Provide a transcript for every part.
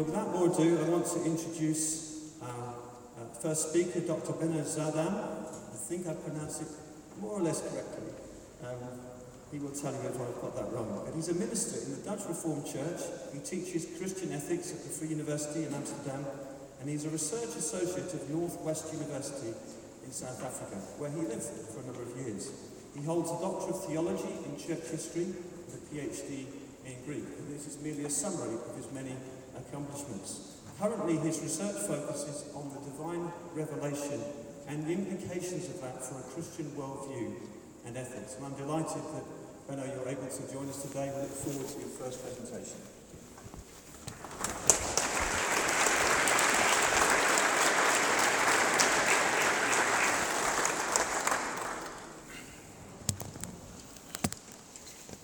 Well, without more ado, I want to introduce our uh, first speaker, Dr. Benno Zuiddam. I think I pronounced it more or less correctly. Um, he will tell you if I've got that wrong. But he's a minister in the Dutch Reformed Church. He teaches Christian ethics at the Free University in Amsterdam, and he's a research associate at Northwest University in South Africa, where he lived for a number of years. He holds a Doctor of Theology in Church History and a PhD in Greek. And this is merely a summary of his many accomplishments. Currently, his research focuses on the divine revelation and the implications of that for a Christian worldview and ethics. And I'm delighted that, Benno, you're able to join us today. We look forward to your first presentation.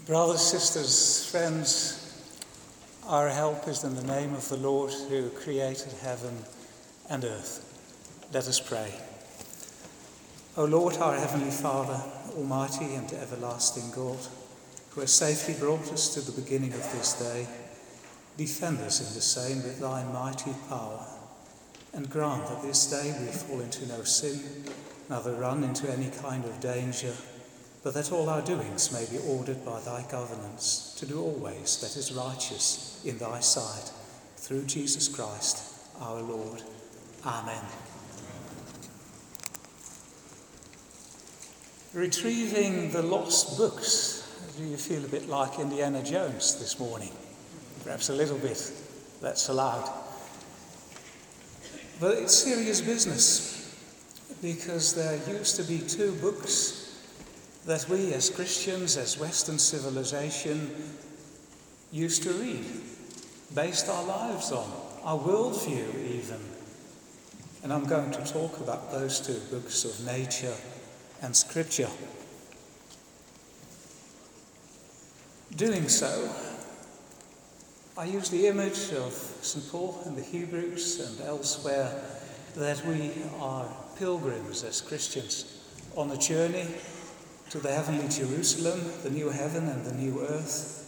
Brothers, sisters, friends, our help is in the name of the Lord who created heaven and earth. Let us pray. O Lord, our Heavenly Father, Almighty and everlasting God, who has safely brought us to the beginning of this day, defend us in the same with thy mighty power, and grant that this day we fall into no sin, neither run into any kind of danger but that all our doings may be ordered by thy governance, to do always that is righteous in thy sight, through Jesus Christ our Lord. Amen. Retrieving the lost books. Do you feel a bit like Indiana Jones this morning? Perhaps a little bit. That's allowed. But it's serious business because there used to be two books that we as Christians, as Western civilization, used to read, based our lives on, our worldview even. And I'm going to talk about those two books of nature and scripture. Doing so, I use the image of St. Paul and the Hebrews and elsewhere that we are pilgrims as Christians on a journey to the heavenly Jerusalem, the new heaven and the new earth.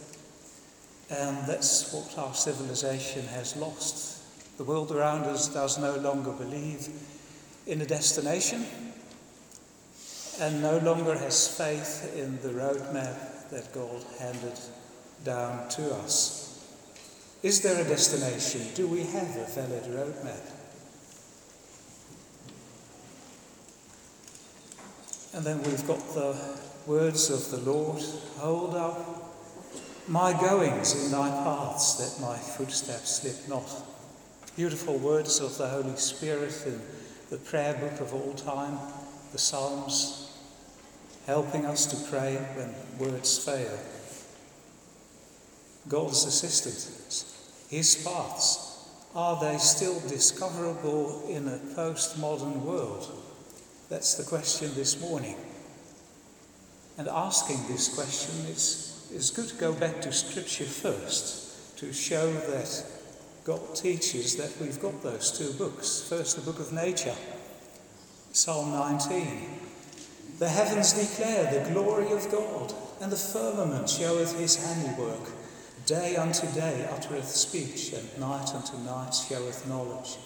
And that's what our civilization has lost. The world around us does no longer believe in a destination and no longer has faith in the roadmap that God handed down to us. Is there a destination? Do we have a valid roadmap? And then we've got the words of the Lord Hold up my goings in thy paths, that my footsteps slip not. Beautiful words of the Holy Spirit in the prayer book of all time, the Psalms, helping us to pray when words fail. God's assistance, his paths, are they still discoverable in a postmodern world? That's the question this morning. And asking this question, it's, it's good to go back to Scripture first to show that God teaches that we've got those two books. First, the book of nature, Psalm 19. The heavens declare the glory of God, and the firmament showeth his handiwork. Day unto day uttereth speech, and night unto night showeth knowledge.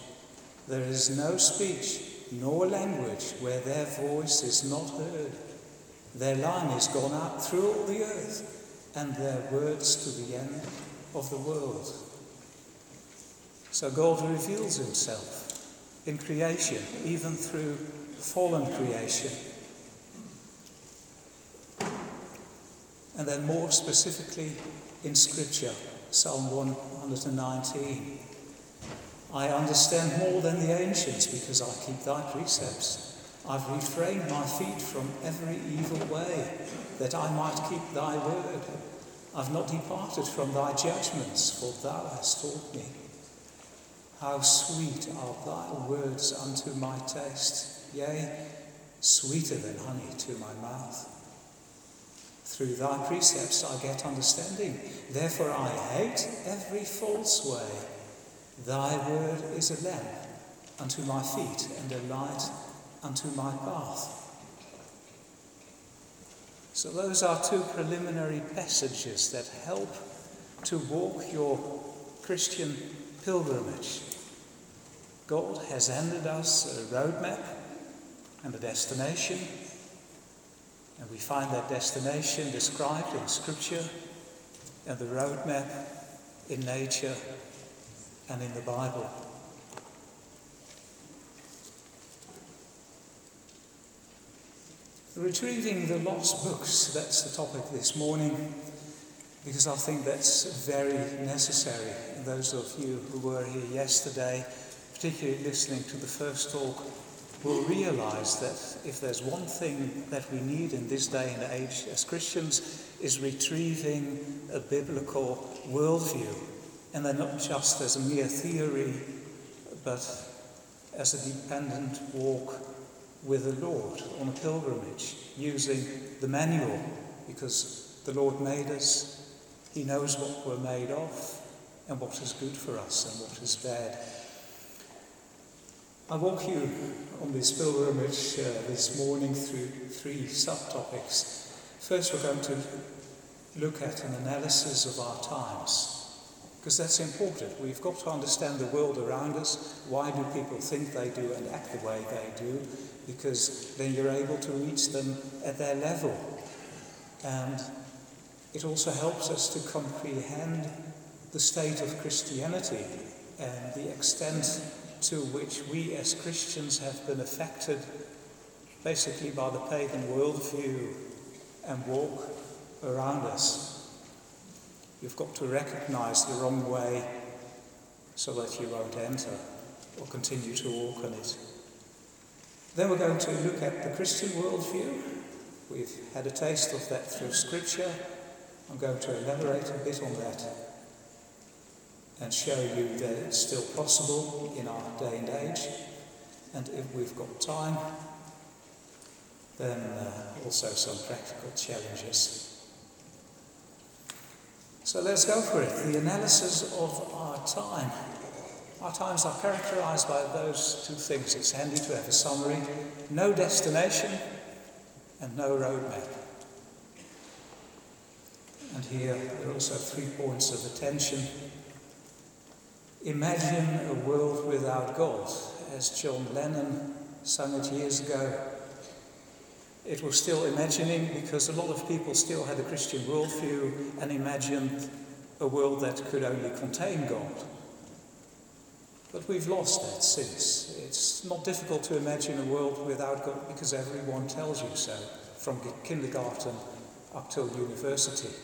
There is no speech nor language where their voice is not heard. Their line is gone out through all the earth, and their words to the end of the world. So God reveals himself in creation, even through fallen creation. And then more specifically in Scripture, Psalm 119. I understand more than the ancients because I keep thy precepts. I've refrained my feet from every evil way that I might keep thy word. I've not departed from thy judgments, for thou hast taught me. How sweet are thy words unto my taste, yea, sweeter than honey to my mouth. Through thy precepts I get understanding, therefore I hate every false way. Thy word is a lamp unto my feet and a light unto my path. So, those are two preliminary passages that help to walk your Christian pilgrimage. God has handed us a roadmap and a destination, and we find that destination described in Scripture and the roadmap in nature and in the Bible. Retrieving the lost books, that's the topic this morning, because I think that's very necessary. Those of you who were here yesterday, particularly listening to the first talk, will realize that if there's one thing that we need in this day and age as Christians is retrieving a biblical worldview. And then not just as a mere theory, but as a dependent walk with the Lord on a pilgrimage using the manual because the Lord made us. He knows what we're made of and what is good for us and what is bad. I walk you on this pilgrimage uh, this morning through three subtopics. First, we're going to look at an analysis of our times because that's important. We've got to understand the world around us. Why do people think they do and act the way they do? because then you're able to reach them at their level. And it also helps us to comprehend the state of Christianity and the extent to which we as Christians have been affected basically by the pagan worldview and walk around us. You've got to recognize the wrong way so that you won't enter or continue to walk on it. Then we're going to look at the Christian worldview. We've had a taste of that through Scripture. I'm going to elaborate a bit on that and show you that it's still possible in our day and age. And if we've got time, then uh, also some practical challenges. So let's go for it. The analysis of our time. Our times are characterized by those two things. It's handy to have a summary, no destination, and no roadmap. And here there are also three points of attention. Imagine a world without God, as John Lennon sung it years ago. It was still imagining because a lot of people still had a Christian worldview and imagined a world that could only contain God. But we've lost that since. It's not difficult to imagine a world without God because everyone tells you so, from kindergarten up till university.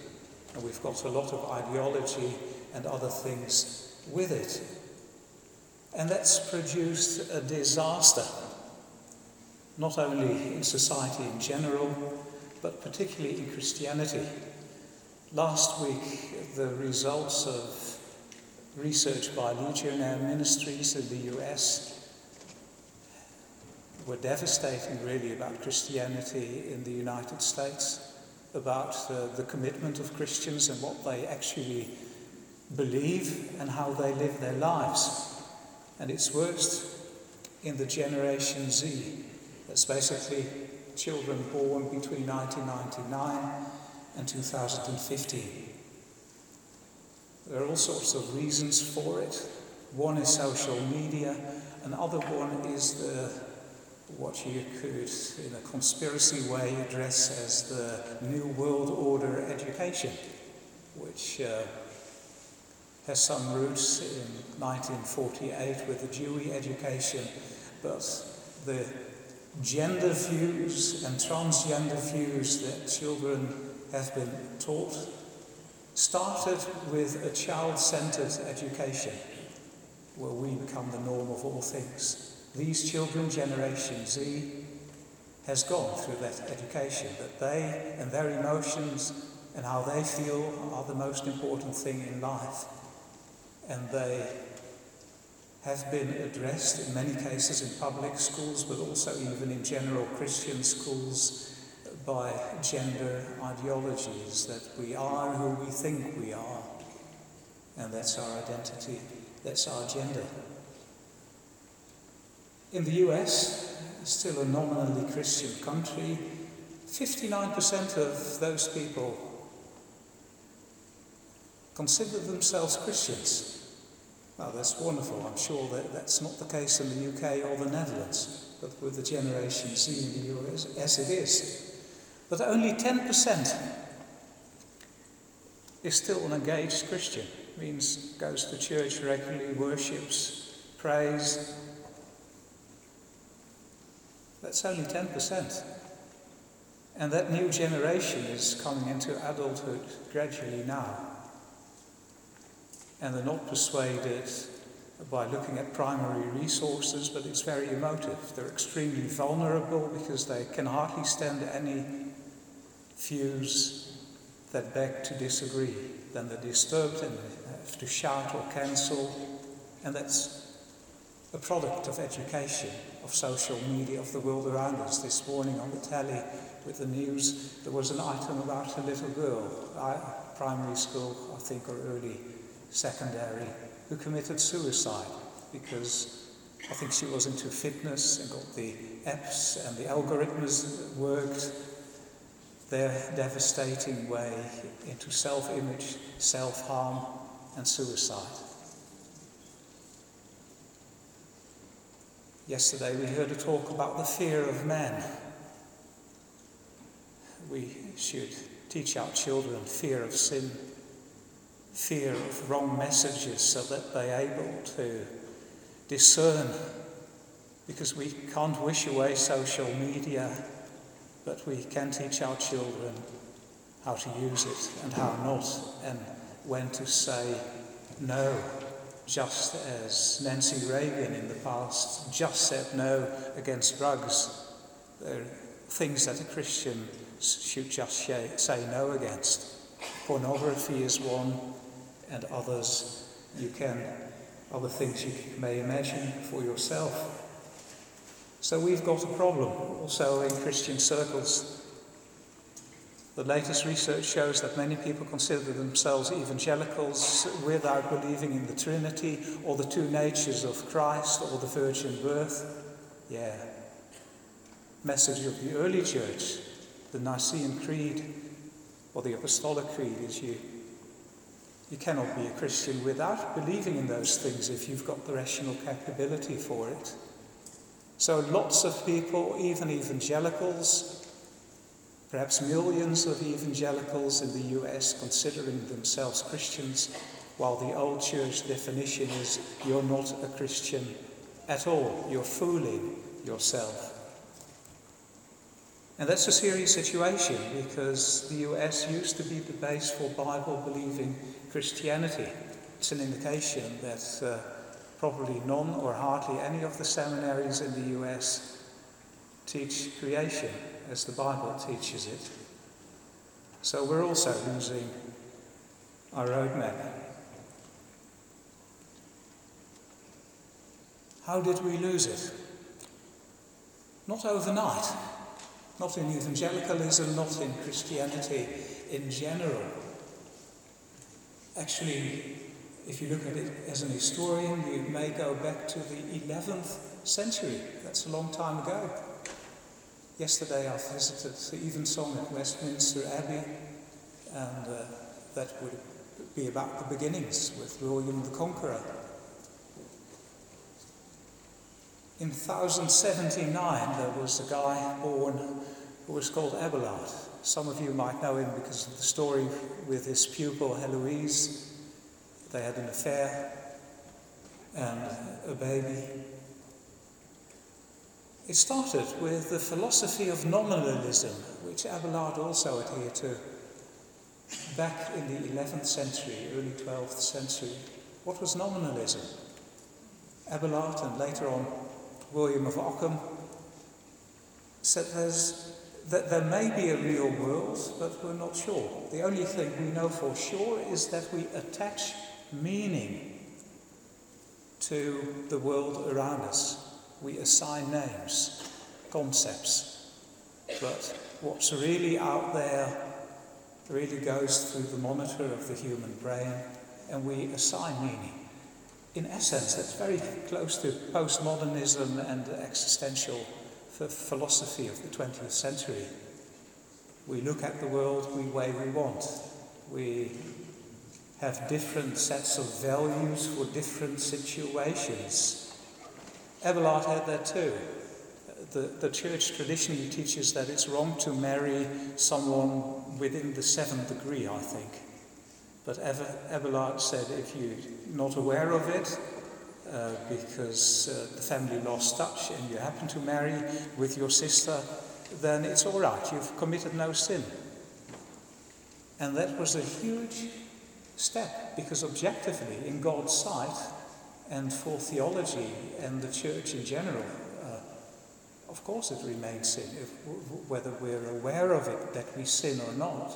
And we've got a lot of ideology and other things with it. And that's produced a disaster, not only in society in general, but particularly in Christianity. Last week, the results of research by Ligonier Ministries in the US were devastating, really, about Christianity in the United States, about uh, the commitment of Christians and what they actually believe and how they live their lives. And it's worst in the Generation Z. That's basically children born between 1999 and 2015. There are all sorts of reasons for it. One is social media, another one is the what you could, in a conspiracy way, address as the New World Order education, which uh, has some roots in 1948 with the Dewey education, but the gender views and transgender views that children have been taught started with a child centered education where we become the norm of all things. These children, Generation Z, has gone through that education, that they and their emotions and how they feel are the most important thing in life. And they have been addressed in many cases in public schools, but also even in general Christian schools by gender ideologies that we are who we think we are. And that's our identity, that's our gender. In the US, still a nominally Christian country, 59% of those people consider themselves Christians. Well, that's wonderful. I'm sure that that's not the case in the UK or the Netherlands, but with the Generation Z in the US, as it is. But only 10% is still an engaged Christian. Means goes to church regularly, worships, prays. That's only 10%. And that new generation is coming into adulthood gradually now and they're not persuaded by looking at primary resources, but it's very emotive. They're extremely vulnerable because they can hardly stand any views that beg to disagree. Then they're disturbed and have to shout or cancel, and that's a product of education, of social media, of the world around us. This morning on the telly with the news, there was an item about a little girl, primary school, I think, or early secondary who committed suicide because I think she was into fitness and got the apps and the algorithms worked their devastating way into self image, self harm, and suicide. Yesterday we heard a talk about the fear of men. We should teach our children fear of sin fear of wrong messages so that they're able to discern. Because we can't wish away social media, but we can teach our children how to use it and how not, and when to say no, just as Nancy Reagan in the past just said no against drugs. There are things that a Christian should just say no against. Pornography is one, and others you can, other things you may imagine for yourself. So we've got a problem also in Christian circles. The latest research shows that many people consider themselves evangelicals without believing in the Trinity or the two natures of Christ or the virgin birth. Yeah. Message of the early church, the Nicene Creed or the Apostolic Creed is you you cannot be a Christian without believing in those things if you've got the rational capability for it. So, lots of people, even evangelicals, perhaps millions of evangelicals in the US, considering themselves Christians, while the old church definition is you're not a Christian at all, you're fooling yourself. And that's a serious situation because the US used to be the base for Bible believing Christianity. It's an indication that uh, probably none or hardly any of the seminaries in the US teach creation as the Bible teaches it. So we're also losing our roadmap. How did we lose it? Not overnight, not in evangelicalism, not in Christianity in general. Actually, if you look at it as an historian, you may go back to the 11th century. That's a long time ago. Yesterday I visited the Evensong at Westminster Abbey, and uh, that would be about the beginnings with William the Conqueror. In 1079, there was a guy born who was called Abelard. Some of you might know him because of the story with his pupil Heloise. They had an affair and a baby. It started with the philosophy of nominalism, which Abelard also adhered to. Back in the 11th century, early 12th century, what was nominalism? Abelard and later on William of Ockham said there's that there may be a real world, but we're not sure. The only thing we know for sure is that we attach meaning to the world around us. We assign names, concepts. But what's really out there really goes through the monitor of the human brain, and we assign meaning. In essence, that's very close to postmodernism and existential the philosophy of the 20th century. We look at the world the way we want. We have different sets of values for different situations. Abelard had that too. The, the church traditionally teaches that it's wrong to marry someone within the seventh degree, I think. But Abelard said if you're not aware of it, uh, because uh, the family lost touch and you happen to marry with your sister, then it's all right. You've committed no sin. And that was a huge step because, objectively, in God's sight and for theology and the church in general, uh, of course it remains sin, if, whether we're aware of it that we sin or not.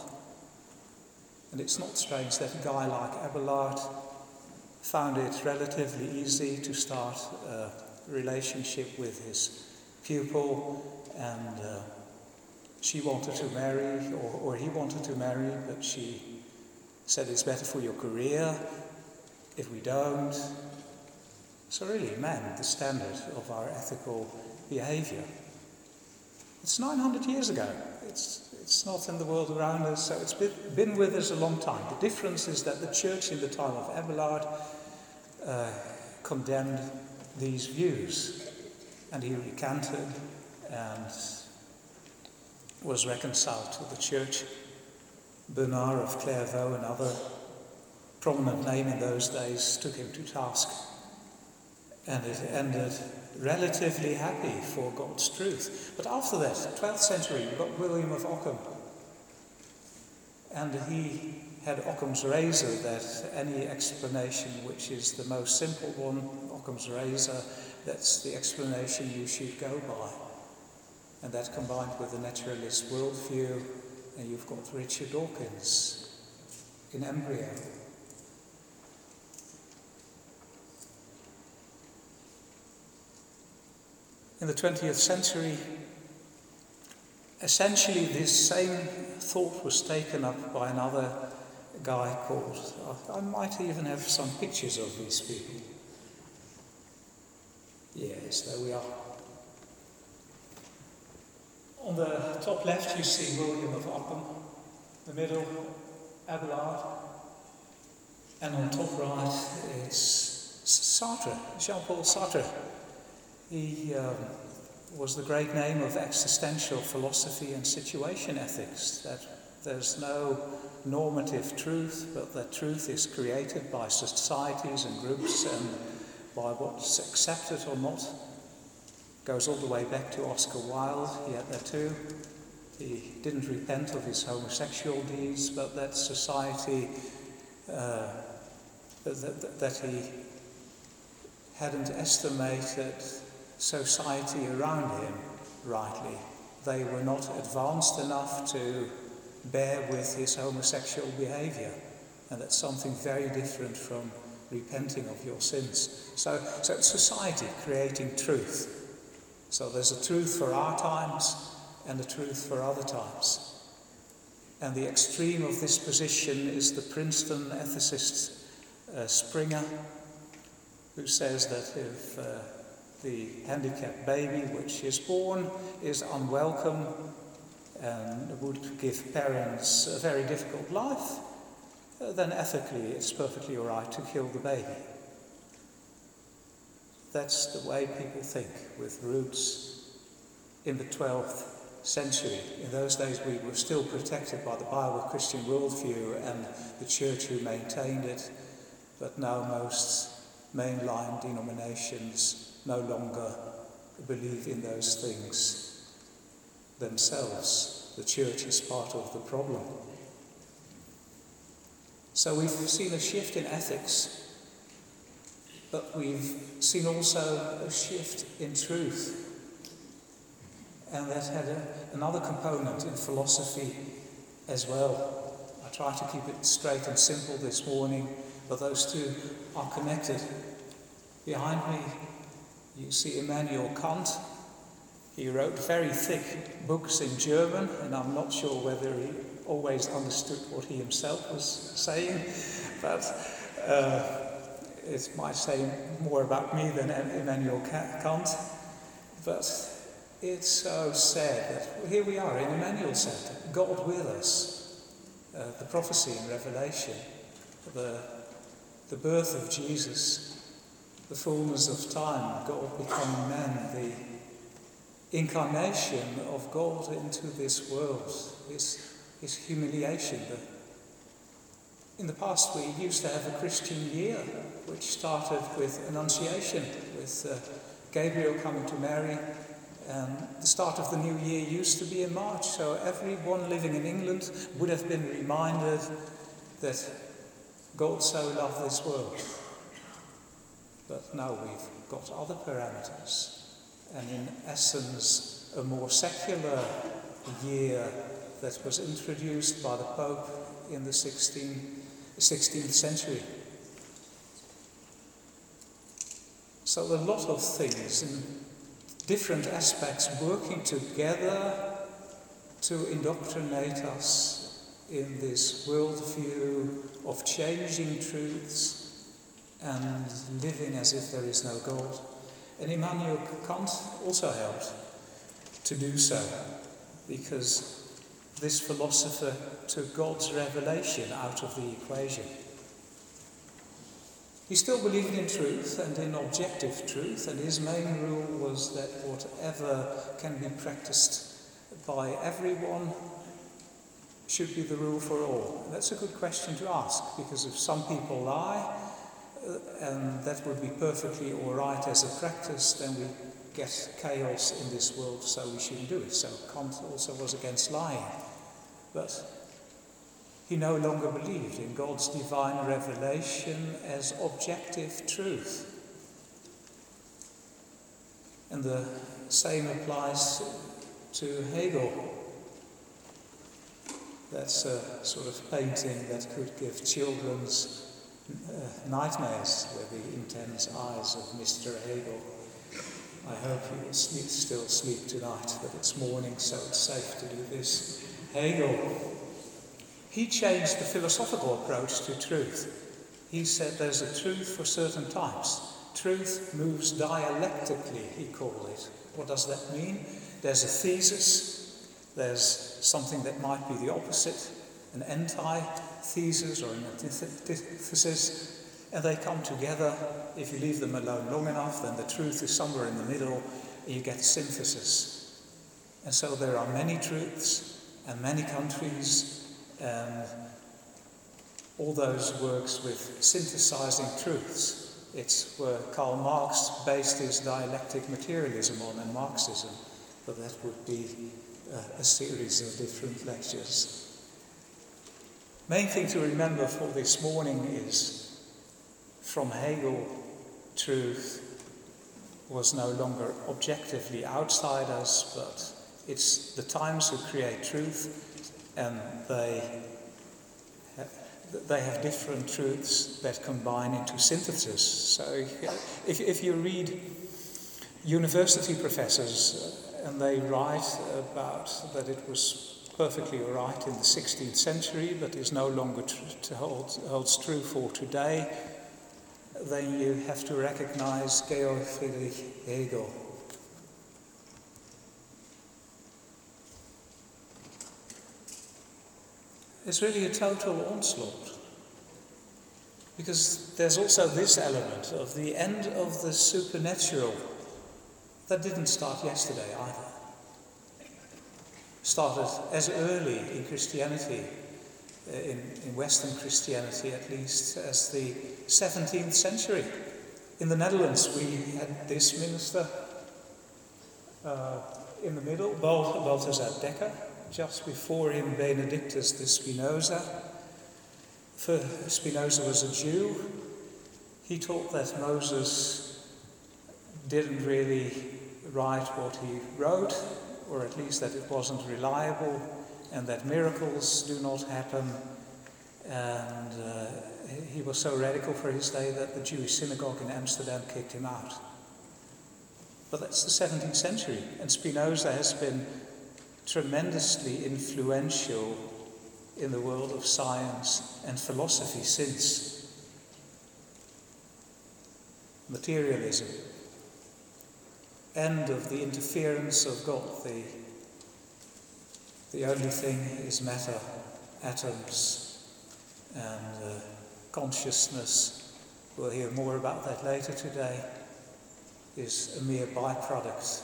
And it's not strange that a guy like Abelard found it relatively easy to start a relationship with his pupil, and uh, she wanted to marry, or, or he wanted to marry, but she said it's better for your career if we don't. So, really, man, the standard of our ethical behavior. It's 900 years ago. It's, it's not in the world around us, so it's been, been with us a long time. The difference is that the church in the time of Abelard uh, condemned these views. And he recanted and was reconciled to the church. Bernard of Clairvaux, another prominent name in those days, took him to task. And it ended relatively happy for God's truth. But after that, 12th century, we got William of Ockham. And he had Occam's razor that any explanation which is the most simple one, Occam's razor, that's the explanation you should go by. And that combined with the naturalist worldview, and you've got Richard Dawkins in embryo. In the 20th century, essentially this same thought was taken up by another guy called. I might even have some pictures of these people. Yes, there we are. On the top left, you see William of Ockham, the middle, Abelard, and on top right, it's Sartre, Jean Paul Sartre. He um, was the great name of existential philosophy and situation ethics, that there's no normative truth, but the truth is created by societies and groups and by what's accepted or not. Goes all the way back to Oscar Wilde, he had that too. He didn't repent of his homosexual deeds, but that society, uh, that, that, that he hadn't estimated society around him rightly. They were not advanced enough to bear with his homosexual behavior. And that's something very different from repenting of your sins. So, so it's society creating truth. So there's a truth for our times and a truth for other times. And the extreme of this position is the Princeton ethicist uh, Singer, who says that if uh, the handicapped baby which is born is unwelcome, and would give parents a very difficult life, uh, then ethically it's perfectly all right to kill the baby. That's the way people think, with roots in the 12th century. In those days, we were still protected by the Bible Christian worldview and the church who maintained it, but now most mainline denominations no longer believe in those things themselves. The church is part of the problem. So we've seen a shift in ethics, but we've seen also a shift in truth. And that had a, another component in philosophy as well. I try to keep it straight and simple this morning, but those two are connected. Behind me, you see Immanuel Kant, he wrote very thick books in German, and I'm not sure whether he always understood what he himself was saying, but uh, it might say more about me than Immanuel Kant. But it's so sad that here we are in Immanuel said, God with us, uh, the prophecy in Revelation. the, the birth of Jesus, the fullness of time, God becoming man, the incarnation of God into this world, his, his humiliation. In the past, we used to have a Christian year, which started with Annunciation, with uh, Gabriel coming to Mary. Um, the start of the new year used to be in March, so everyone living in England would have been reminded that God so loved this world. But now we've got other parameters, and in essence, a more secular year that was introduced by the Pope in the 16th, 16th century. So a lot of things in different aspects working together to indoctrinate us in this worldview of changing truths and living as if there is no God. And Immanuel Kant also helped to do so because this philosopher took God's revelation out of the equation. He still believed in truth and in objective truth, and his main rule was that whatever can be practiced by everyone should be the rule for all. And that's a good question to ask, because if some people lie, Uh, and that would be perfectly all right as a practice, then we get chaos in this world, so we shouldn't do it. So Kant also was against lying. But he no longer believed in God's divine revelation as objective truth. And the same applies to Hegel. That's a sort of painting that could give children's uh, nightmares with the intense eyes of Mr. Hegel. I hope you will sleep, still sleep tonight, but it's morning, so it's safe to do this. Hegel he changed the philosophical approach to truth. He said there's a truth for certain types. Truth moves dialectically, he called it. What does that mean? There's a thesis, there's something that might be the opposite, an anti-thesis or an antithesis, and they come together. If you leave them alone long enough, then the truth is somewhere in the middle, and you get synthesis. And so there are many truths and many countries um, all those works with synthesizing truths. It's where Karl Marx based his dialectic materialism on and Marxism, but that would be uh, a series of different lectures. Main thing to remember for this morning is from Hegel, truth was no longer objectively outside us, but it's the times who create truth and they they have different truths that combine into synthesis. So if, if you read university professors uh, and they write about that it was perfectly right in the 16th century but is no longer tr- hold, holds true for today, then you have to recognize Georg Friedrich Hegel It's really a total onslaught. Because there's also this element of the end of the supernatural that didn't start yesterday either. Started as early in Christianity, uh, in, in Western Christianity at least, as the 17th century. In the Netherlands, we had this minister uh, in the middle, Balthasar Bekker, just before him Benedictus de Spinoza. For Spinoza was a Jew. He taught that Moses didn't really write what he wrote, or at least that it wasn't reliable, and that miracles do not happen. And uh, he was so radical for his day that the Jewish synagogue in Amsterdam kicked him out. But that's the 17th century, and Spinoza has been tremendously influential in the world of science and philosophy since. Materialism, end of the interference of God. The, the only thing is matter, atoms, and uh, consciousness, we'll hear more about that later today, is a mere byproduct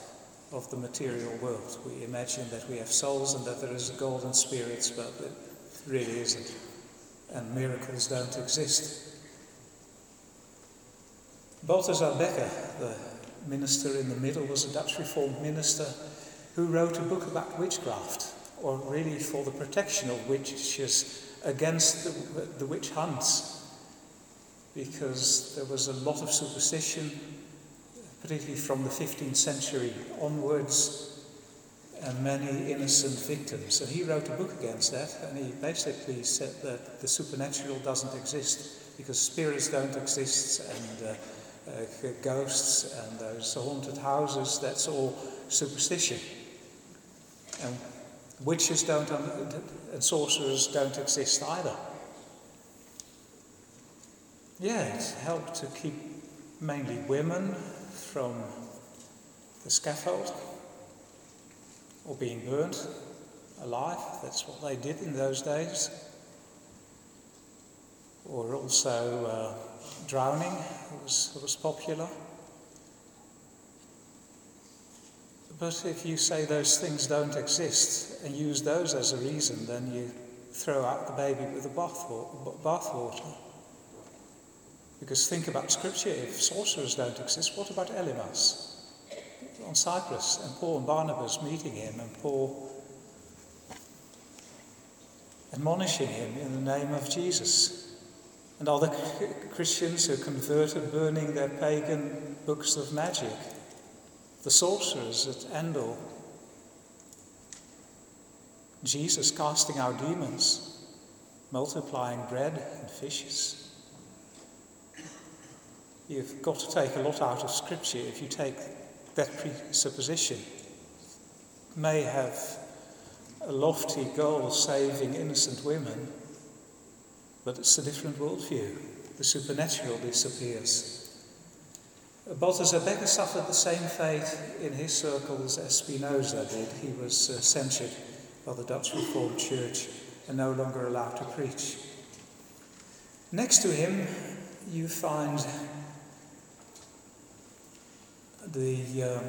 of the material world. We imagine that we have souls and that there is a golden spirits, but it really isn't. And miracles don't exist. Balthasar Bekker, the minister in the middle, was a Dutch Reformed minister who wrote a book about witchcraft, or really for the protection of witches against the, the witch hunts, because there was a lot of superstition, particularly from the 15th century onwards, and many innocent victims. And he wrote a book against that, and he basically said that the supernatural doesn't exist because spirits don't exist, and uh, ghosts and those haunted houses, that's all superstition. And witches don't, and sorcerers don't exist either. Yeah, it helped to keep mainly women from the scaffold or being burnt alive. That's what they did in those days. Or also uh, drowning was, was popular. But if you say those things don't exist and use those as a reason, then you throw out the baby with the bathwater. Because think about scripture. If sorcerers don't exist, what about Elymas on Cyprus and Paul and Barnabas meeting him and Paul admonishing him in the name of Jesus? And other Christians who converted burning their pagan books of magic the sorcerers at Endor, Jesus casting out demons, multiplying bread and fishes. You've got to take a lot out of Scripture if you take that presupposition. It may have a lofty goal saving innocent women, but it's a different worldview. The supernatural disappears. Balthasar Bekker suffered the same fate in his circles as Spinoza did. He was uh, censured by the Dutch Reformed Church and no longer allowed to preach. Next to him, you find the, uh,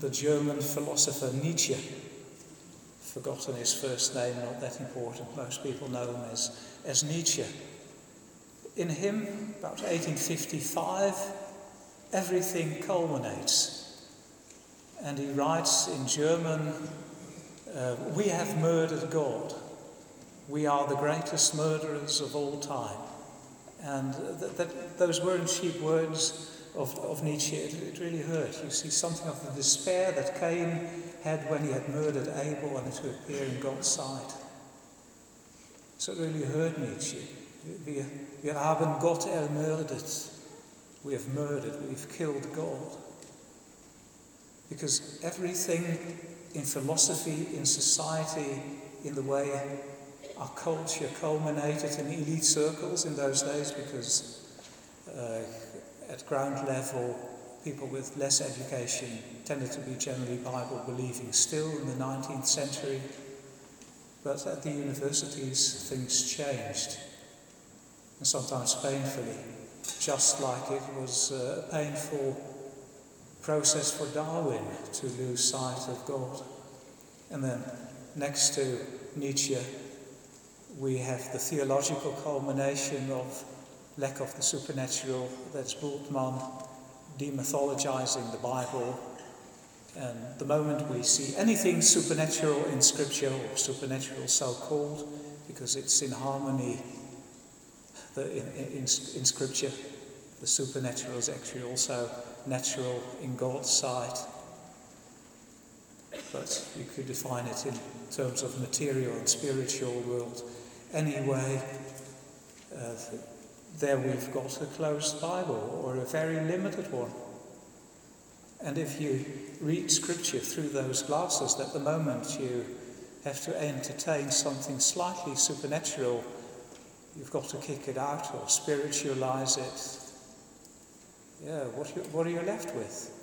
the German philosopher Nietzsche. Forgotten his first name, not that important. Most people know him as, as Nietzsche. In him, about 1855, everything culminates. And he writes in German, uh, We have murdered God. We are the greatest murderers of all time. And th- that, those weren't cheap words of, of Nietzsche. It, it, really hurt. You see something of the despair that Cain had when he had murdered Abel and it to appear in God's sight. So it really hurt Nietzsche. Wir, wir haben Gott ermordet. We have murdered, we've killed God. Because everything in philosophy, in society, in the way our culture culminated in elite circles in those days, because uh, at ground level, people with less education tended to be generally Bible believing still in the 19th century. But at the universities, things changed, and sometimes painfully just like it was uh, a painful process for Darwin to lose sight of God. And then next to Nietzsche, we have the theological culmination of lack of the supernatural, that's Bultmann demythologizing the Bible. And the moment we see anything supernatural in Scripture, or supernatural so called, because it's in harmony the, in, in, in Scripture, the supernatural is actually also natural in God's sight. But you could define it in terms of material and spiritual world. Anyway, uh, there we've got a closed Bible or a very limited one. And if you read Scripture through those glasses, at the moment you have to entertain something slightly supernatural You've got to kick it out or spiritualize it. Yeah, what, you, what are you left with?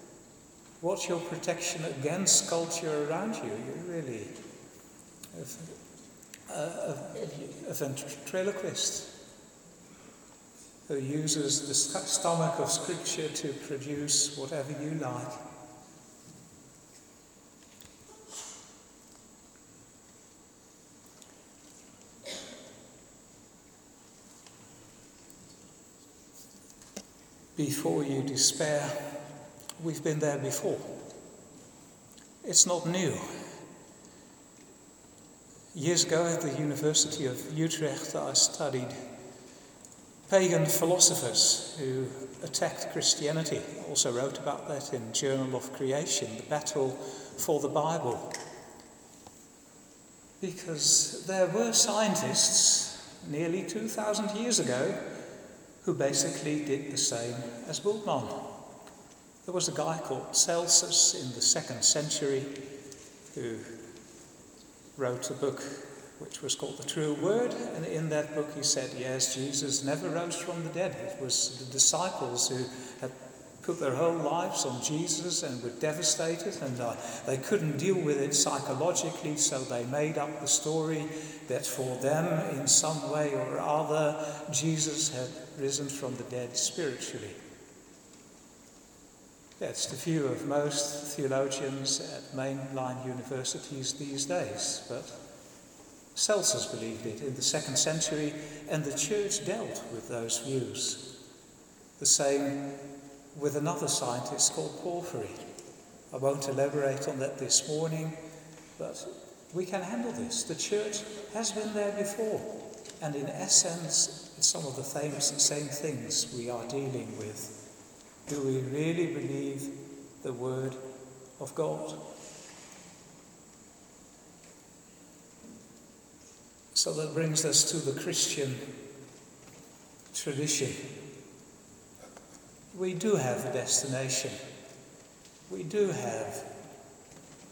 What's your protection against culture around you? You're really a, a, a ventriloquist. Who uses the stomach of Scripture to produce whatever you like. Before you despair, we've been there before. It's not new. Years ago at the University of Utrecht, I studied pagan philosophers who attacked Christianity. Also wrote about that in Journal of Creation, the battle for the Bible. Because there were scientists nearly 2,000 years ago who basically did the same as Bultmann. There was a guy called Celsus in the second century who wrote a book which was called The True Word. And in that book, he said, yes, Jesus never rose from the dead. It was the disciples who had put their whole lives on Jesus and were devastated, and uh, they couldn't deal with it psychologically, so they made up the story that for them, in some way or other, Jesus had risen from the dead spiritually. That's the view of most theologians at mainline universities these days, but Celsus believed it in the second century, and the church dealt with those views. The same with another scientist called Porphyry. I won't elaborate on that this morning, but we can handle this. The church has been there before, and in essence, it's some of the same, same things we are dealing with. Do we really believe the Word of God? So that brings us to the Christian tradition. We do have a destination. We do have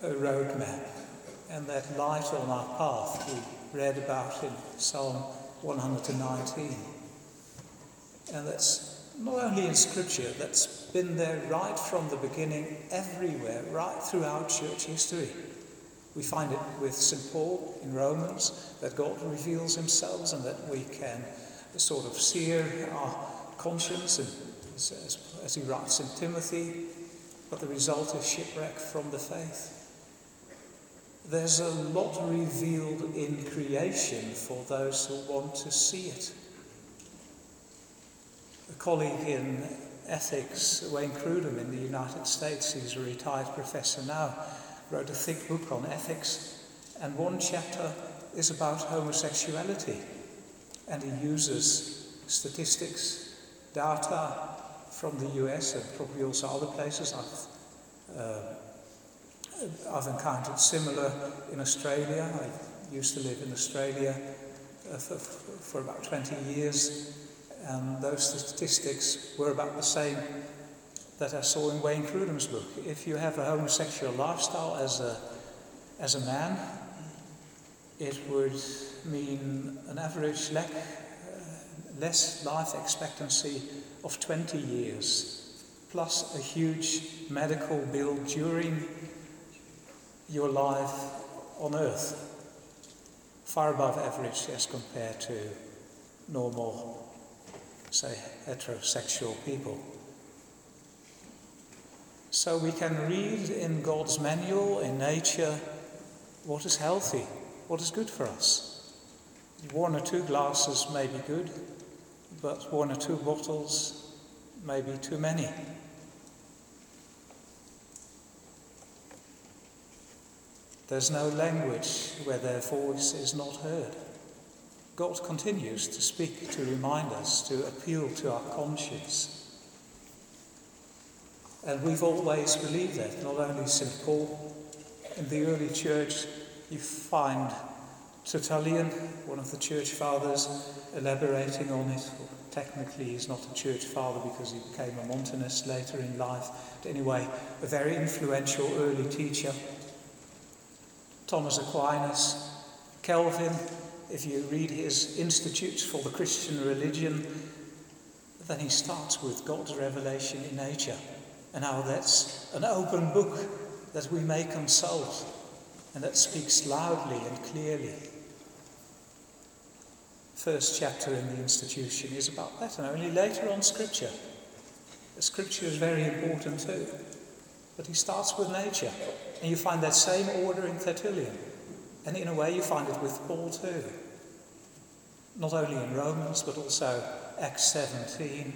a roadmap and that light on our path we read about in Psalm 119. And that's not only in Scripture, that's been there right from the beginning, everywhere, right throughout church history. We find it with St. Paul in Romans that God reveals himself and that we can sort of sear our conscience, and as, as he writes in Timothy, but the result is shipwreck from the faith. There's a lot revealed in creation for those who want to see it. A colleague in ethics, Wayne Grudem in the United States, he's a retired professor now, wrote a thick book on ethics, and one chapter is about homosexuality. And he uses statistics, data from the US and probably also other places. I've, uh, I've encountered similar in Australia. I used to live in Australia uh, for, for about 20 years, and those statistics were about the same that I saw in Wayne Grudem's book. If you have a homosexual lifestyle as a, as a man, it would mean an average lack, uh, less life expectancy of 20 years, plus a huge medical bill during your life on earth, far above average as compared to normal, say, heterosexual people. So we can read in God's manual, in nature, what is healthy, what is good for us. One or two glasses may be good, but one or two bottles may be too many. There's no language where their voice is not heard. God continues to speak, to remind us, to appeal to our conscience. And we've always believed that, not only St. Paul. In the early church, you find Tertullian, one of the church fathers, elaborating on it. Well, technically, he's not a church father because he became a Montanist later in life. But anyway, a very influential early teacher. Thomas Aquinas, Calvin, if you read his Institutes for the Christian Religion, then he starts with God's revelation in nature and how that's an open book that we may consult and that speaks loudly and clearly. first chapter in the institution is about that, and only later on Scripture. The Scripture is very important too. But he starts with nature, and you find that same order in Tertullian. And in a way, you find it with Paul too. Not only in Romans, but also Acts 17,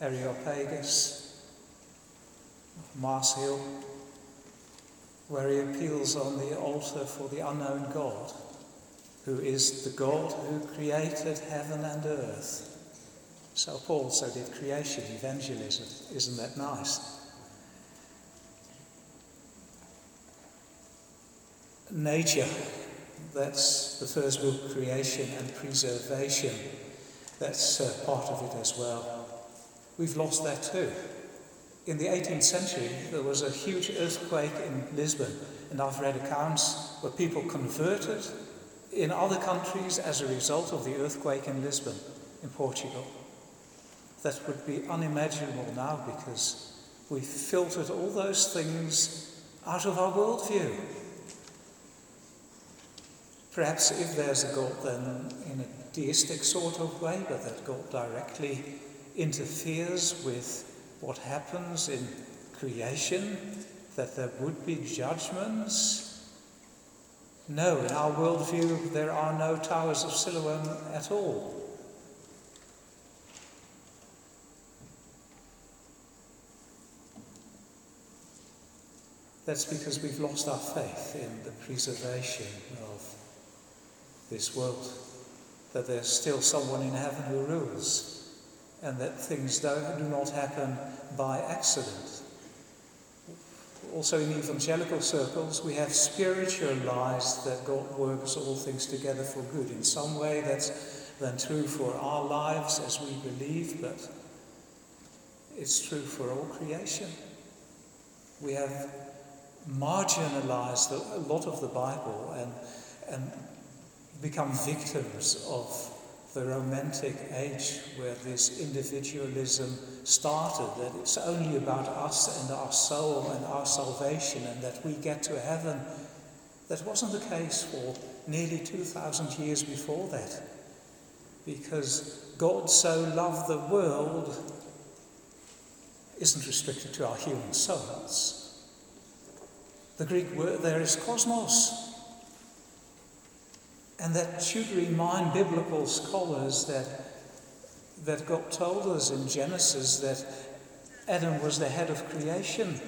Areopagus, Mars Hill, where he appeals on the altar for the unknown God, who is the God who created heaven and earth. So Paul also did creation, evangelism. Isn't that nice? Nature, that's the first book, creation and preservation. That's uh, part of it as well. We've lost that too. In the 18th century, there was a huge earthquake in Lisbon, and I've read accounts where people converted in other countries as a result of the earthquake in Lisbon, in Portugal. That would be unimaginable now because we've filtered all those things out of our worldview. Perhaps if there's a God, then in a deistic sort of way, but that God directly interferes with what happens in creation, that there would be judgments. No, in our worldview, there are no towers of Siloam at all. That's because we've lost our faith in the preservation of this world, that there's still someone in heaven who rules and that things do not happen by accident. Also, in evangelical circles, we have spiritualized that God works all things together for good. In some way, that's then true for our lives as we believe, but it's true for all creation. We have marginalized a lot of the Bible and, and become victims of the Romantic age where this individualism started, that it's only about us and our soul and our salvation and that we get to heaven. That wasn't the case for nearly 2,000 years before that. Because God so loved the world isn't restricted to our human souls. The Greek word there is cosmos. And that should remind biblical scholars that, that God told us in Genesis that Adam was the head of creation,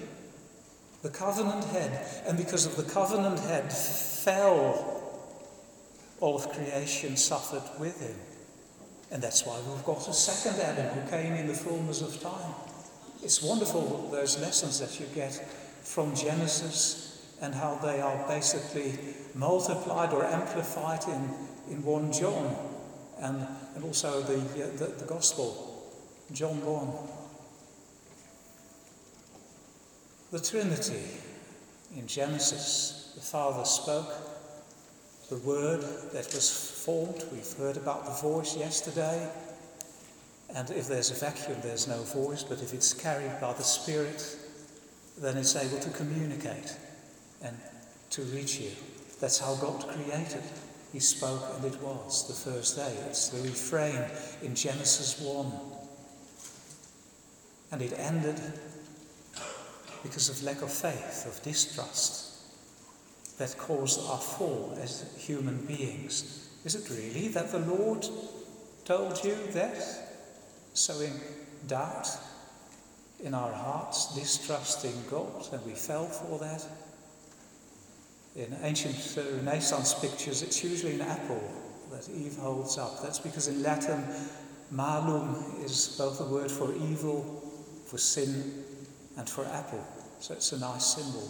the covenant head. And because of the covenant head fell, all of creation suffered with him. And that's why we've got a second Adam who came in the fullness of time. It's wonderful, those lessons that you get from Genesis and how they are basically multiplied or amplified in, in 1 John and, and also the, uh, the, the Gospel, John 1. The Trinity. In Genesis, the Father spoke, the Word that was formed, we've heard about the voice yesterday. And if there's a vacuum, there's no voice, but if it's carried by the Spirit, then it's able to communicate and to reach you. That's how God created. He spoke and it was the first day. It's the refrain in Genesis 1. And it ended because of lack of faith, of distrust that caused our fall as human beings. Is it really that the Lord told you that? Sowing doubt in our hearts, distrusting God, and we fell for that? In ancient Renaissance pictures, it's usually an apple that Eve holds up. That's because in Latin, malum is both a word for evil, for sin, and for apple. So it's a nice symbol.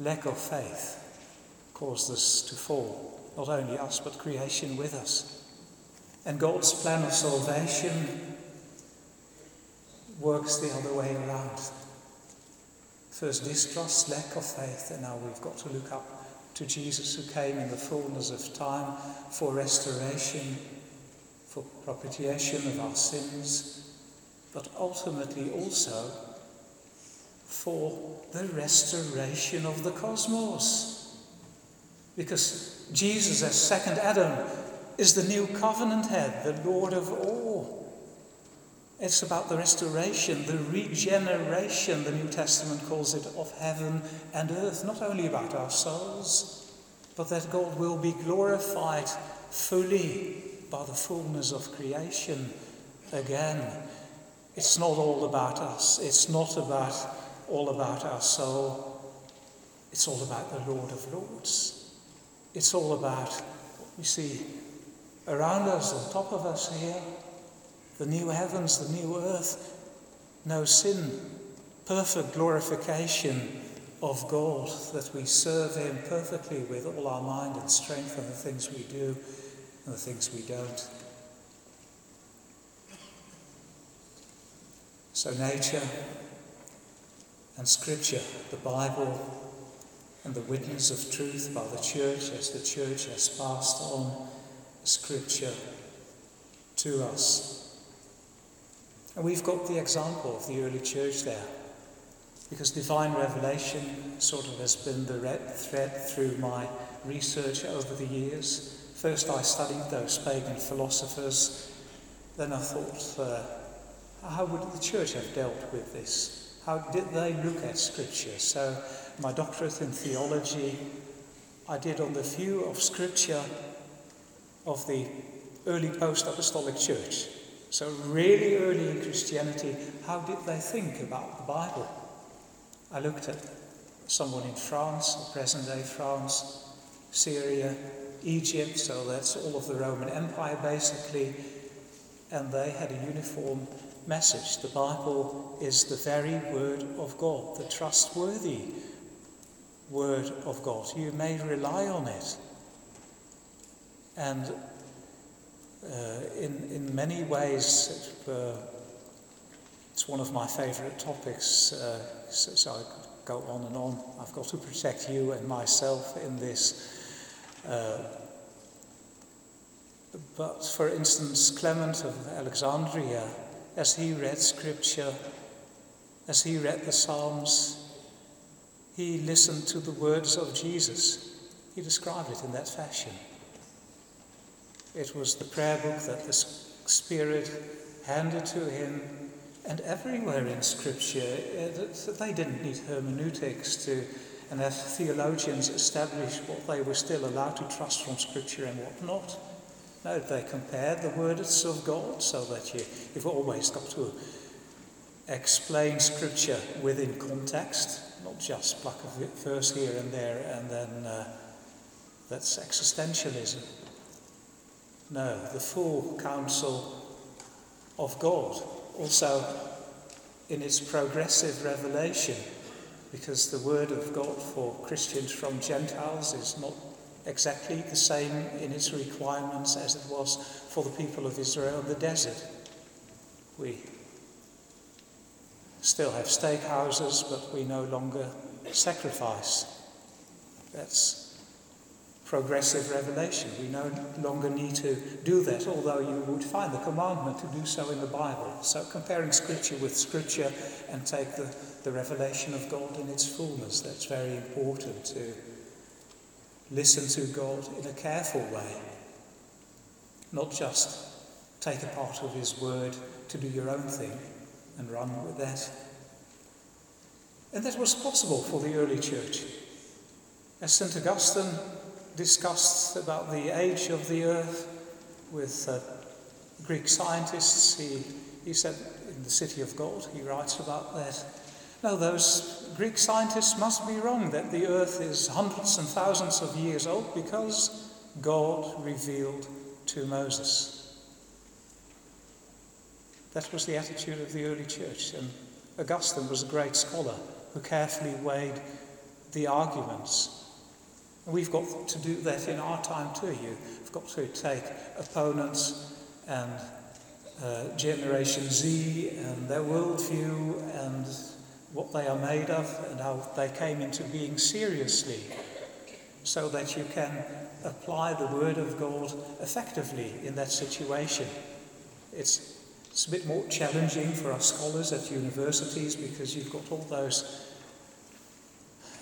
Lack of faith caused us to fall, not only us, but creation with us. And God's plan of salvation works the other way around. First distrust, lack of faith, and now we've got to look up to Jesus who came in the fullness of time for restoration, for propitiation of our sins, but ultimately also for the restoration of the cosmos. Because Jesus, as second Adam, is the new covenant head, the Lord of all. It's about the restoration, the regeneration, the New Testament calls it, of heaven and earth. Not only about our souls, but that God will be glorified fully by the fullness of creation again. It's not all about us. It's not about all about our soul. It's all about the Lord of Lords. It's all about what we see around us, on top of us here, the new heavens, the new earth, no sin, perfect glorification of God, that we serve Him perfectly with all our mind and strength and the things we do and the things we don't. So, nature and Scripture, the Bible, and the witness of truth by the church as the church has passed on Scripture to us. And we've got the example of the early church there. Because divine revelation sort of has been the red thread through my research over the years. First, I studied those pagan philosophers. Then I thought, uh, how would the church have dealt with this? How did they look at Scripture? So, my doctorate in theology I did on the view of Scripture of the early post apostolic church. So, really early in Christianity, how did they think about the Bible? I looked at someone in France, present day France, Syria, Egypt, so that's all of the Roman Empire basically, and they had a uniform message. The Bible is the very Word of God, the trustworthy Word of God. You may rely on it. And in, in many ways, it, uh, it's one of my favorite topics, uh, so, so, I go on and on. I've got to protect you and myself in this. Uh, but for instance, Clement of Alexandria, as he read scripture, as he read the Psalms, he listened to the words of Jesus. He described it in that fashion. It was the prayer book that the Spirit handed to him, and everywhere in Scripture, uh, they didn't need hermeneutics to, and as theologians established what they were still allowed to trust from Scripture and what not. No, they compared the words of God so that you, you've always got to explain Scripture within context, not just pluck a verse here and there and then uh, that's existentialism. No, the full counsel of God. Also, in its progressive revelation, because the word of God for Christians from Gentiles is not exactly the same in its requirements as it was for the people of Israel in the desert. We still have steakhouses, but we no longer sacrifice. That's progressive revelation. We no longer need to do that, although you would find the commandment to do so in the Bible. So, comparing Scripture with Scripture and take the, the revelation of God in its fullness, that's very important to listen to God in a careful way, not just take a part of His Word to do your own thing and run with that. And that was possible for the early church. As St. Augustine discussed about the age of the earth with uh, Greek scientists. He, he said in the City of God, he writes about that. No, those Greek scientists must be wrong that the earth is hundreds and thousands of years old because God revealed to Moses. That was the attitude of the early church, and Augustine was a great scholar who carefully weighed the arguments We've got to do that in our time too. You've got to take opponents and uh, Generation Z and their worldview and what they are made of and how they came into being seriously so that you can apply the Word of God effectively in that situation. It's, it's a bit more challenging for our scholars at universities because you've got all those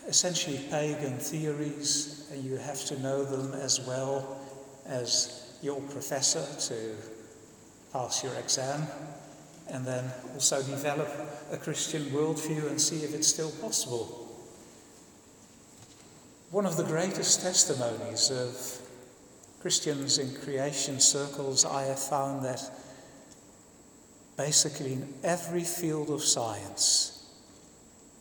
essentially pagan theories, and you have to know them as well as your professor to pass your exam, and then also develop a Christian worldview and see if it's still possible. One of the greatest testimonies of Christians in creation circles, I have found that basically in every field of science,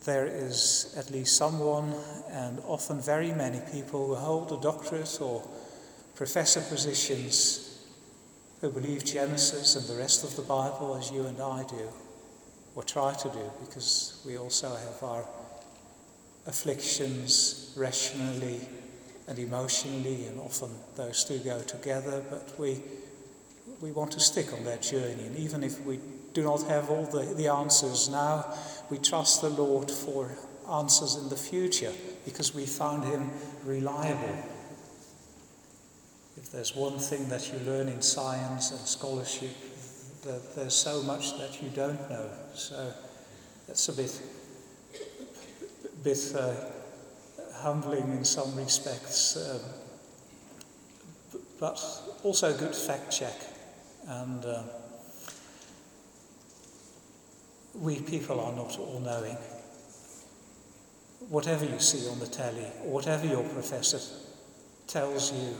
there is at least someone, and often very many people, who hold a doctorate or professor positions who believe Genesis and the rest of the Bible as you and I do, or try to do, because we also have our afflictions rationally and emotionally, and often those two go together, but we, we want to stick on that journey. And even if we do not have all the, the answers now, we trust the Lord for answers in the future because we found Him reliable. If there's one thing that you learn in science and scholarship, there's so much that you don't know. So that's a bit, bit uh, humbling in some respects, um, but also a good fact check. And uh, we people are not all knowing. Whatever you see on the telly, whatever your professor tells you,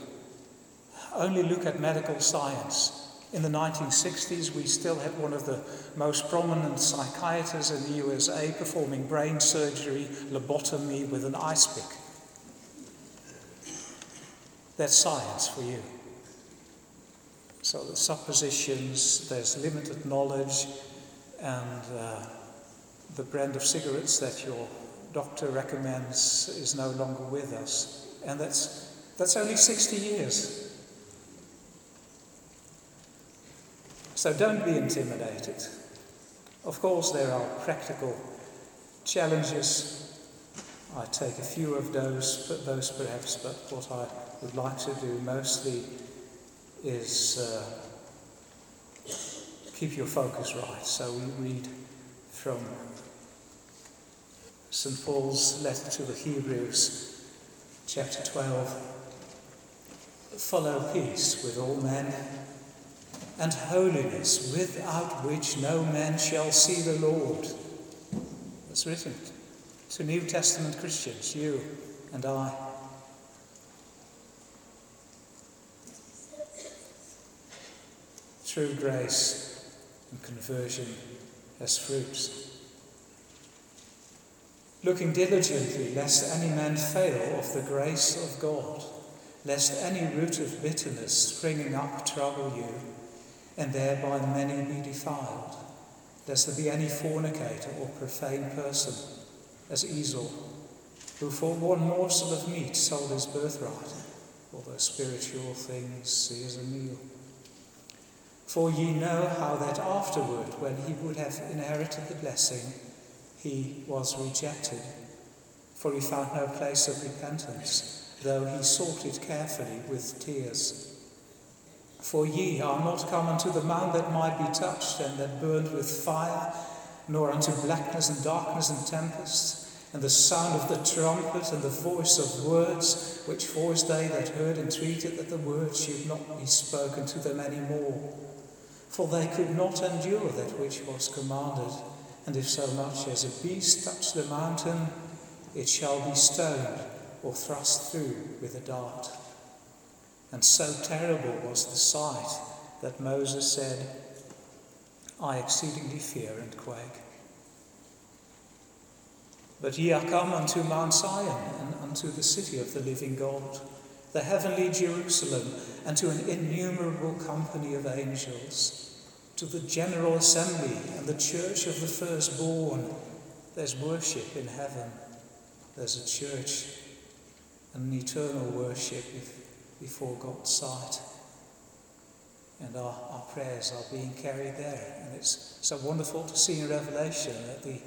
only look at medical science. In the 1960s, we still had one of the most prominent psychiatrists in the USA performing brain surgery, lobotomy with an ice pick. That's science for you. So the suppositions, there's limited knowledge, and uh, the brand of cigarettes that your doctor recommends is no longer with us. And that's, that's only 60 years. So don't be intimidated. Of course, there are practical challenges. I take a few of those, but those perhaps, but what I would like to do mostly is uh, keep your focus right. So we read from St. Paul's letter to the Hebrews, chapter 12. Follow peace with all men and holiness, without which no man shall see the Lord. That's written to New Testament Christians, you and I. Through grace, and conversion as fruits. Looking diligently, lest any man fail of the grace of God, lest any root of bitterness springing up trouble you, and thereby many be defiled, lest there be any fornicator or profane person, as Esau, who for one morsel of meat sold his birthright, although spiritual things see as a meal. For ye know how that afterward, when he would have inherited the blessing, he was rejected. For he found no place of repentance, though he sought it carefully with tears. For ye are not come unto the mount that might be touched and that burned with fire, nor unto blackness and darkness and tempest, and the sound of the trumpet and the voice of words, which forced they that heard entreated that the words should not be spoken to them any more for they could not endure that which was commanded. And if so much as a beast touch the mountain, it shall be stoned or thrust through with a dart. And so terrible was the sight that Moses said, I exceedingly fear and quake. But ye are come unto Mount Zion and unto the city of the living God, the heavenly Jerusalem, and to an innumerable company of angels to the General Assembly and the Church of the Firstborn. There's worship in heaven. There's a church, an eternal worship before God's sight. And our, our prayers are being carried there. And it's so wonderful to see in Revelation that the,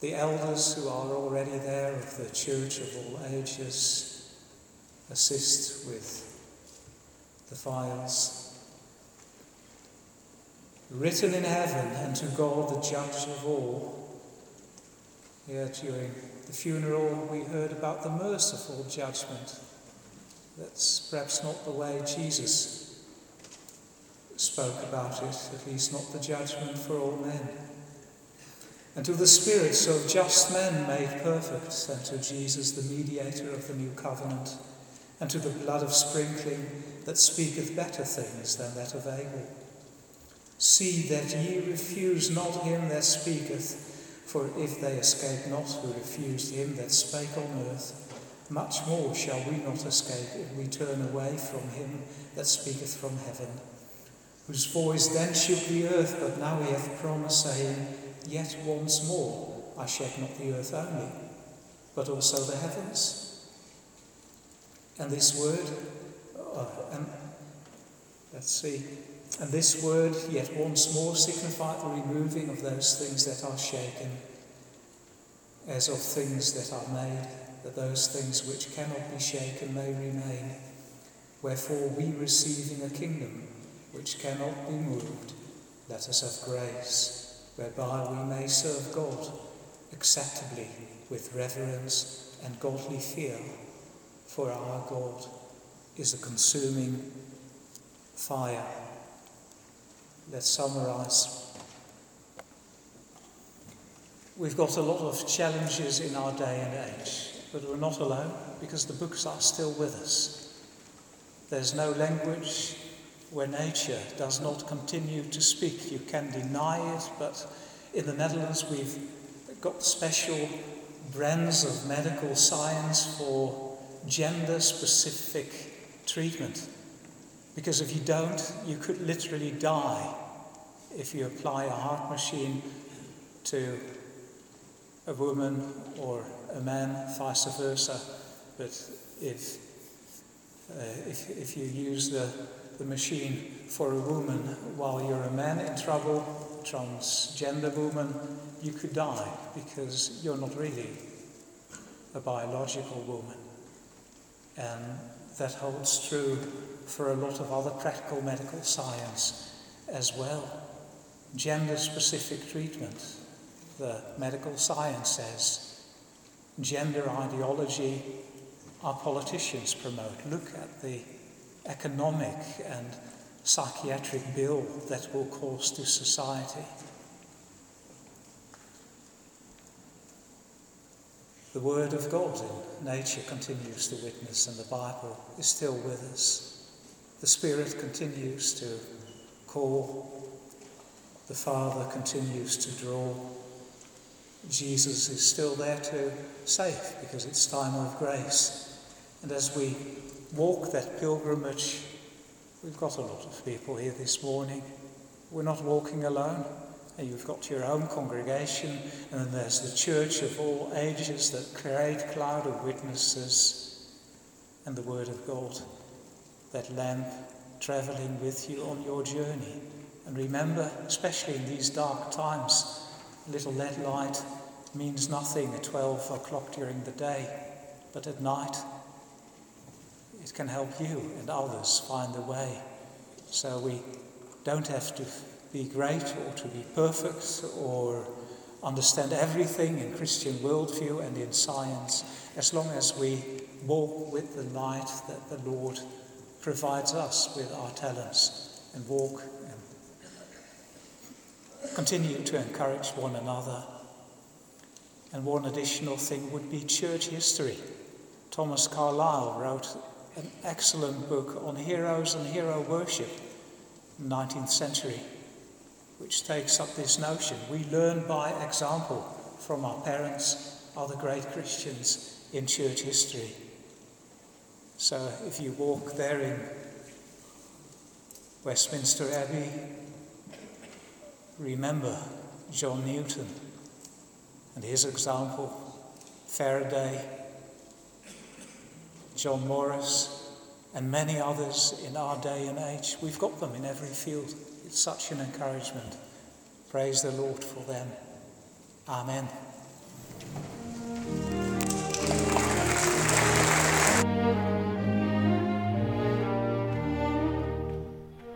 the elders who are already there of the church of all ages assist with the files written in heaven, and to God, the judge of all. Here during the funeral, we heard about the merciful judgment. That's perhaps not the way Jesus spoke about it, at least not the judgment for all men. And to the spirits of just men made perfect, and to Jesus, the mediator of the new covenant, and to the blood of sprinkling that speaketh better things than that of Abel. See that ye refuse not him that speaketh, for if they escape not who refused him that spake on earth, much more shall we not escape if we turn away from him that speaketh from heaven, whose voice then shook the earth, but now he hath promised, saying, Yet once more I shake not the earth only, but also the heavens. And this word, uh, and let's see, and this word yet once more signified the removing of those things that are shaken, as of things that are made, that those things which cannot be shaken may remain. Wherefore, we receiving a kingdom which cannot be moved, let us have grace, whereby we may serve God acceptably with reverence and godly fear, for our God is a consuming fire. Let's summarize. We've got a lot of challenges in our day and age, but we're not alone because the books are still with us. There's no language where nature does not continue to speak. You can deny it, but in the Netherlands we've got special brands of medical science for gender specific treatment. Because if you don't, you could literally die if you apply a heart machine to a woman or a man, vice versa. But if, uh, if, if you use the, the machine for a woman while you're a man in trouble, transgender woman, you could die because you're not really a biological woman. And that holds true for a lot of other practical medical science as well. Gender specific treatment, the medical science says. Gender ideology, our politicians promote. Look at the economic and psychiatric bill that will cause to society. The Word of God in nature continues to witness, and the Bible is still with us. The Spirit continues to call, the Father continues to draw. Jesus is still there to save because it's time of grace. And as we walk that pilgrimage, we've got a lot of people here this morning. We're not walking alone. You've got your own congregation, and then there's the church of all ages, that great cloud of witnesses, and the Word of God, that lamp traveling with you on your journey. And remember, especially in these dark times, a little LED light means nothing at 12 o'clock during the day, but at night it can help you and others find the way. So we don't have to be great or to be perfect or understand everything in Christian worldview and in science, as long as we walk with the light that the Lord provides us with our talents and walk and continue to encourage one another. And one additional thing would be church history. Thomas Carlyle wrote an excellent book on heroes and hero worship in the 19th century which takes up this notion. We learn by example from our parents, other great Christians in church history. So if you walk there in Westminster Abbey, remember John Newton and his example, Faraday, John Morris, and many others in our day and age. We've got them in every field. It's such an encouragement. Praise the Lord for them. Amen.